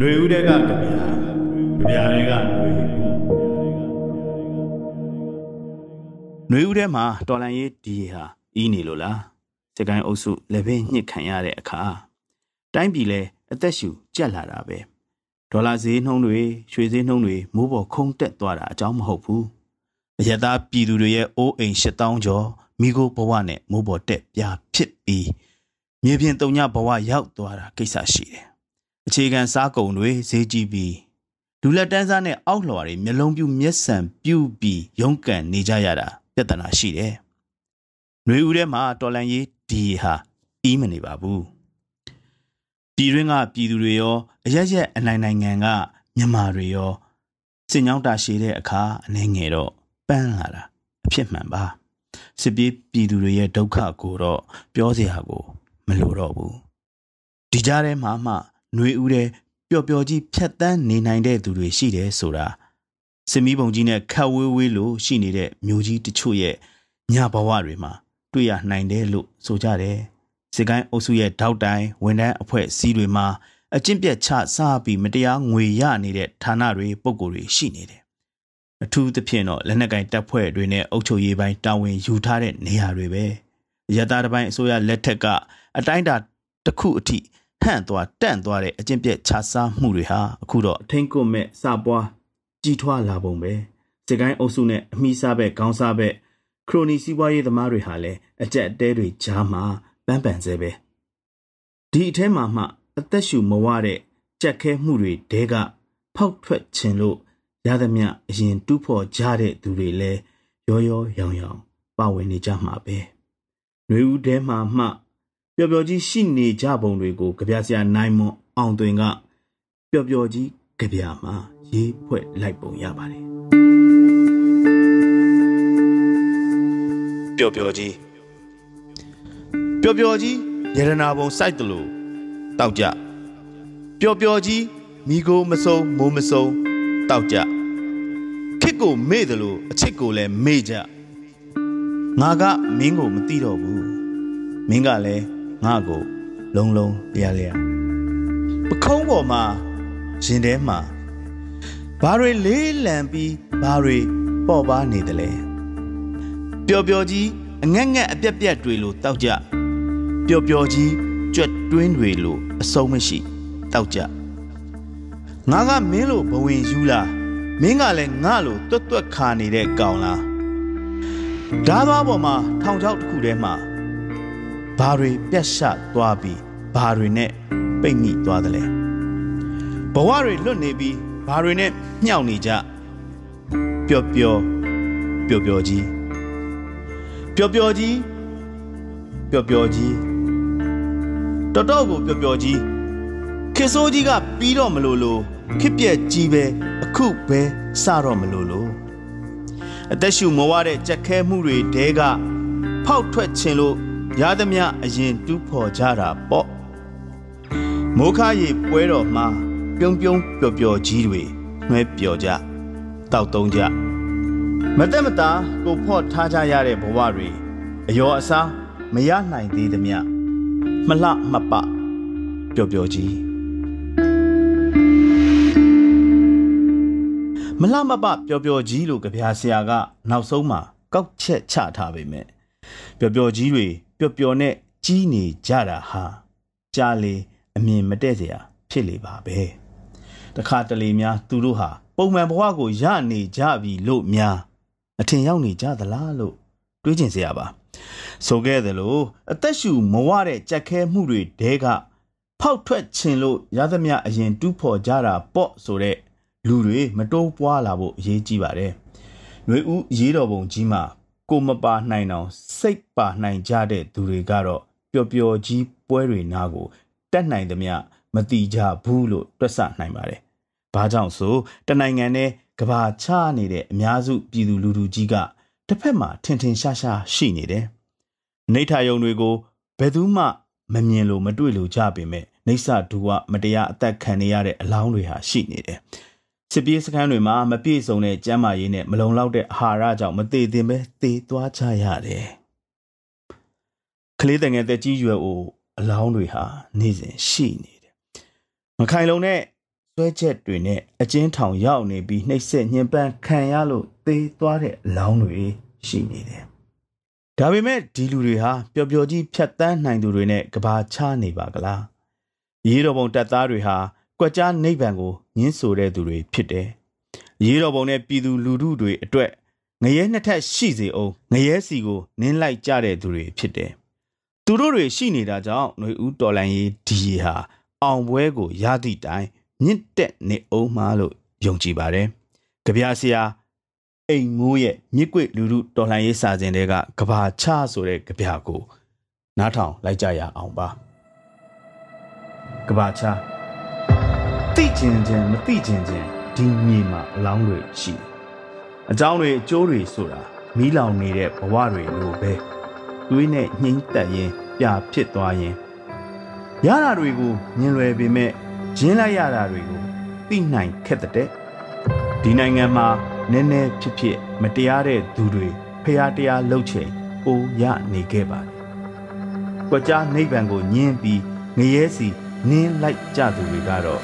လွေဦးတဲ့ကကြပြာကြပြာတွေကလွေလွေဦးတဲ့မှာတော်လန်ရေးဒီဟာအီးနေလို့လားစကိုင်းအုပ်စုလက်ဖင်းညှစ်ခံရတဲ့အခါတိုင်းပြည်လဲအသက်ရှူကြက်လာတာပဲဒေါ်လာဈေးနှုန်းတွေရွှေဈေးနှုန်းတွေမိုးပေါ်ခုန်တက်သွားတာအကြောင်းမဟုတ်ဘူးအရသာပြည်သူတွေရဲ့အိုးအိမ်၈တောင်းကျော်မိโกဘဝနဲ့မိုးပေါ်တက်ပြာဖြစ်ပြီးမြေပြင်တုံညဘဝရောက်သွားတာကိစ္စရှိတယ် အခြေခံစားကုန်တွေဈေးကြီးပြီးဒူလက်တန်းစားနဲ့အောက်လွှာတွေမျိုးလုံးပြူမျက်စံပြူပြီးရုန်းကန်နေကြရတာပြဿနာရှိတယ်။နှွေဦးထဲမှာတော်လန်ရေးဒီဟာအီးမနေပါဘူး။ပြည်ရင်းကပြည်သူတွေရောအရက်ရက်အနိုင်နိုင်ငံကမြန်မာတွေရောစင်ကြောင်းတာရှည်တဲ့အခါအနေငယ်တော့ပန်းလာတာအဖြစ်မှန်ပါ။စစ်ပြေးပြည်သူတွေရဲ့ဒုက္ခကိုတော့ပြောစရာကို မလိုတော့ဘူး။ဒီကြားထဲမှာမှ ຫນွေဦးတဲ့ပျော်ပျော်ကြီးဖြတ်တန်းနေနိုင်တဲ့သူတွေရှိတယ်ဆိုတာစမီးပုံကြီးနဲ့ခတ်ဝေးဝေးလို့ရှိနေတဲ့မျိုးကြီးတချို့ရဲ့ညဘဝတွေမှာတွေ့ရနိုင်တယ်လို့ဆိုကြတယ်။စစ်ကိုင်းအုပ်စုရဲ့ထောက်တိုင်ဝန်ထမ်းအဖွဲ့အစည်းတွေမှာအကျင့်ပြတ်ချစားပြီးမတရားငွေရနေတဲ့ဌာနတွေပုံကိုယ်တွေရှိနေတယ်။အထူးသဖြင့်တော့လက်နက်ကင်တပ်ဖွဲ့တွေနဲ့အုပ်ချုပ်ရေးပိုင်းတာဝန်ယူထားတဲ့နေရာတွေပဲ။ရတာတပိုင်းအစိုးရလက်ထက်ကအတိုင်းတာတစ်ခုအထိ ဟန့်သွားတန့်သွားတဲ့အကျင့်ပြက်ခြားစားမှုတွေဟာအခုတော့အထင်းကွတ်မဲ့စပွားကြီးထွားလာပုံပဲစစ်ကိုင်းအုပ်စုနဲ့အမိစားဘက်ခေါင်းစားဘက်ခရိုနီစီးပွားရေးသမားတွေဟာလည်းအကြက်အတဲတွေကြားမှာပန်းပန်စေပဲဒီအထဲမှာမှ အသက်ရှူမဝတဲ့ကြက်ခဲမှုတွေတဲကဖောက်ထွက်ခြင်းလို့ရသမျှအရင်တူးဖော်ကြတဲ့သူတွေလည်းရောရောရောင်ရောင်ပါဝင်နေကြမှာပဲ။နှွေဦးတဲမှာမှ ပျော်ပျော်ကြီးရှိနေကြပုံတွေကိုကြပြဆရာနိုင်မွန်အောင်သွင်ကပျော်ပျော်ကြီးကြပြမှာရေးဖွဲ့လိုက်ပုံရပါတယ်ပျော်ပျော်ကြီးပျော်ပျော်ကြီးရတနာပုံစိုက်တလို့တောက်ကြပျော်ပျော်ကြီးမိကိုမစုံမိုးမစုံတောက်ကြခစ်ကိုမေ့တယ်လို့အချစ်ကိုလည်းမေ့ကြငါကမင်းကိုမသိတော့ဘူးမင်းကလည်း ငါ့ကိုလုံလုံလျားလျားပခုံးပေါ်မှာရင်ထဲမှာဘာတွေလေးလံပြီးဘာတွေပေါ့ပါနေတယ်လဲပျော်ပျော်ကြီးအငက်ငက်အပြက်ပြက်တွေလို့တောက်ကြပျော်ပျော်ကြီးကြွက်တွင်းတွေလို့အဆုံးမရှိတောက်ကြငါကမင်းလို့ဘဝင်ယူလားမင်းကလည်းငါလို့တွတ်တွတ်ခါနေတဲ့ကောင်လားဓားသွားပေါ်မှာထောင်ချောက်တစ်ခုထဲမှာ ဘာတွေပြတ်ရှသွားပြီးဘာတွေနဲ့ပိတ်မိသွားသလဲဘဝတွေလွတ်နေပြီးဘာတွေနဲ့ညှောက်နေကြပျော်ပျော်ပျော်ပျော်ကြီးပျော်ပျော်ကြီးပျော်ပျော်ကြီးတော်တော်ကိုပျော်ပျော်ကြီးခေဆိုးကြီးကပြီးတော့မလို့လို့ခစ်ပြက်ကြီးပဲအခုပဲစတော့မလို့လို့အသက်ရှူမဝတဲ့ကြက်ခဲမှုတွေတဲကဖောက်ထွက်ခြင်းလို့ ရသမျှအရင်တူးဖော်ကြတာပေါ့မိုးခါရီပွဲတော်မှာပြုံးပြုံးပျော်ပျော်ကြီးတွေနှွဲပျော်ကြတောက်တုံးကြမတက်မတာကိုဖော့ထားကြရတဲ့ဘဝတွေအယောအစားမရနိုင်သေးသမျှမလှမပပျော်ပျော်ကြီးမလှမပပျော်ပျော်ကြီးလို့ကြပြဆရာက နောက်ဆုံးမှာကောက်ချက်ချထားပေမဲ့ပျော်ပျော်ကြီးတွေ ပျော်ပျော်နဲ့ကြီးနေကြတာဟာကြားလေအမြင်မတည့်စရာဖြစ်လေပါပဲတခါတလေများသူတို့ဟာပုံမှန်ဘဝကိုရနေကြပြီလို့များအထင်ရောက်နေကြသလားလို့တွေးကျင်စရာပါဆိုခဲ့တယ်လို့အသက်ရှူမဝတဲ့ကြက်ခဲမှုတွေတဲကဖောက်ထွက်ခြင်းလို့ရသမျှအရင်တူးဖော်ကြတာပေါ့ဆိုတဲ့လူတွေမတိုးပွားလာဖို့အရေးကြီးပါတယ်။ຫນွေဦးရေးတော်ပုံကြီးမှာ ကိုမပါနိုင်အောင်စိတ်ပါနိုင်ကြတဲ့သူတွေကတော့ပျော်ပျော်ကြီးပွဲတွေနာကိုတက်နိုင်သမျှမတိကြဘူးလို့တွက်ဆနိုင်ပါတယ်။ဘာကြောင့်ဆိုတနိုင်ငံနဲ့ကဘာချနေတဲ့အများစုပြည်သူလူထုကြီးကတစ်ဖက်မှာထင်ထင်ရှားရှားရှိနေတယ်။နေထာယုံတွေကိုဘယ်သူမှမမြင်လို့မတွေ့လို့ကြပေမဲ့နေဆဒူကမတရားအသက်ခံနေရတဲ့အလောင်းတွေဟာရှိနေတယ်။ စစ်ပြေးစခန်းတွေမှာမပြည့်စုံတဲ့ကျန်းမာရေးနဲ့မလုံလောက်တဲ့အာဟာရကြောင့်မသေးသင့်ပဲသေသွားကြရတယ်။ကလေးတငယ်သက်ကြီးရွယ်အိုအလောင်းတွေဟာနေ့စဉ်ရှိနေတယ်။မခိုင်လုံတဲ့စွဲချက်တွေနဲ့အကျဉ်းထောင်ရောက်နေပြီးနှိပ်စက်ညှဉ်းပန်းခံရလို့သေသွားတဲ့အလောင်းတွေရှိနေတယ်။ဒါပေမဲ့ဒီလူတွေဟာပျော်ပျော်ကြီးဖြတ်တန်းနိုင်သူတွေနဲ့ကဘာချနေပါကလား။ရေးတော်ပုံတပ်သားတွေဟာ ကွက်ကြားနိဗ္ဗာန်ကိုညှင်းဆိုတဲ့သူတွေဖြစ်တယ်။ရေးတော်ပုံနဲ့ပြည်သူလူထုတွေအတွက်ငရဲနှစ်ထပ်ရှိစေအောင်ငရဲစီကိုနင်းလိုက်ကြတဲ့သူတွေဖြစ်တယ်။သူတို့တွေရှိနေတာကြောင့်ຫນွေဦးတော်လန်ရေးဒီရီဟာအောင်ပွဲကိုရသည့်တိုင်မြင့်တက်နေအောင်မှလို့ယုံကြည်ပါတယ်။ကြပြဆရာအိမ်မိုးရဲ့မြစ်ကွေလူလူတော်လှန်ရေးစာစဉ်တွေကကဘာချဆိုတဲ့ကြပြကိုနားထောင်လိုက်ကြရအောင်ပါ။ကဘာချ တိကျင်ချင်းမတိကျင်ချင်းဒီမြေမှာအလောင်းတွေရှိတယ်။အကြောင်းတွေအကျိုးတွေဆိုတာမီးလောင်နေတဲ့ဘဝတွေလိုပဲတွေးနဲ့နှိမ့်သက်ရင်ပြဖြစ်သွားရင်ရတာတွေကိုမြင်လွယ်ပေမဲ့ရင်းလိုက်ရတာတွေကိုသိနိုင်ခက်တဲ့ဒီနိုင်ငံမှာနည်းနည်းဖြစ်ဖြစ်မတရားတဲ့သူတွေဖျားတရားလှုပ်ချိန်ပိုရနေခဲ့ပါတယ်။ကွက်ကြားနိဗ္ဗာန်ကိုညင်းပြီးငရဲစီ နင်းလိုက်ကြသူတွေကတော့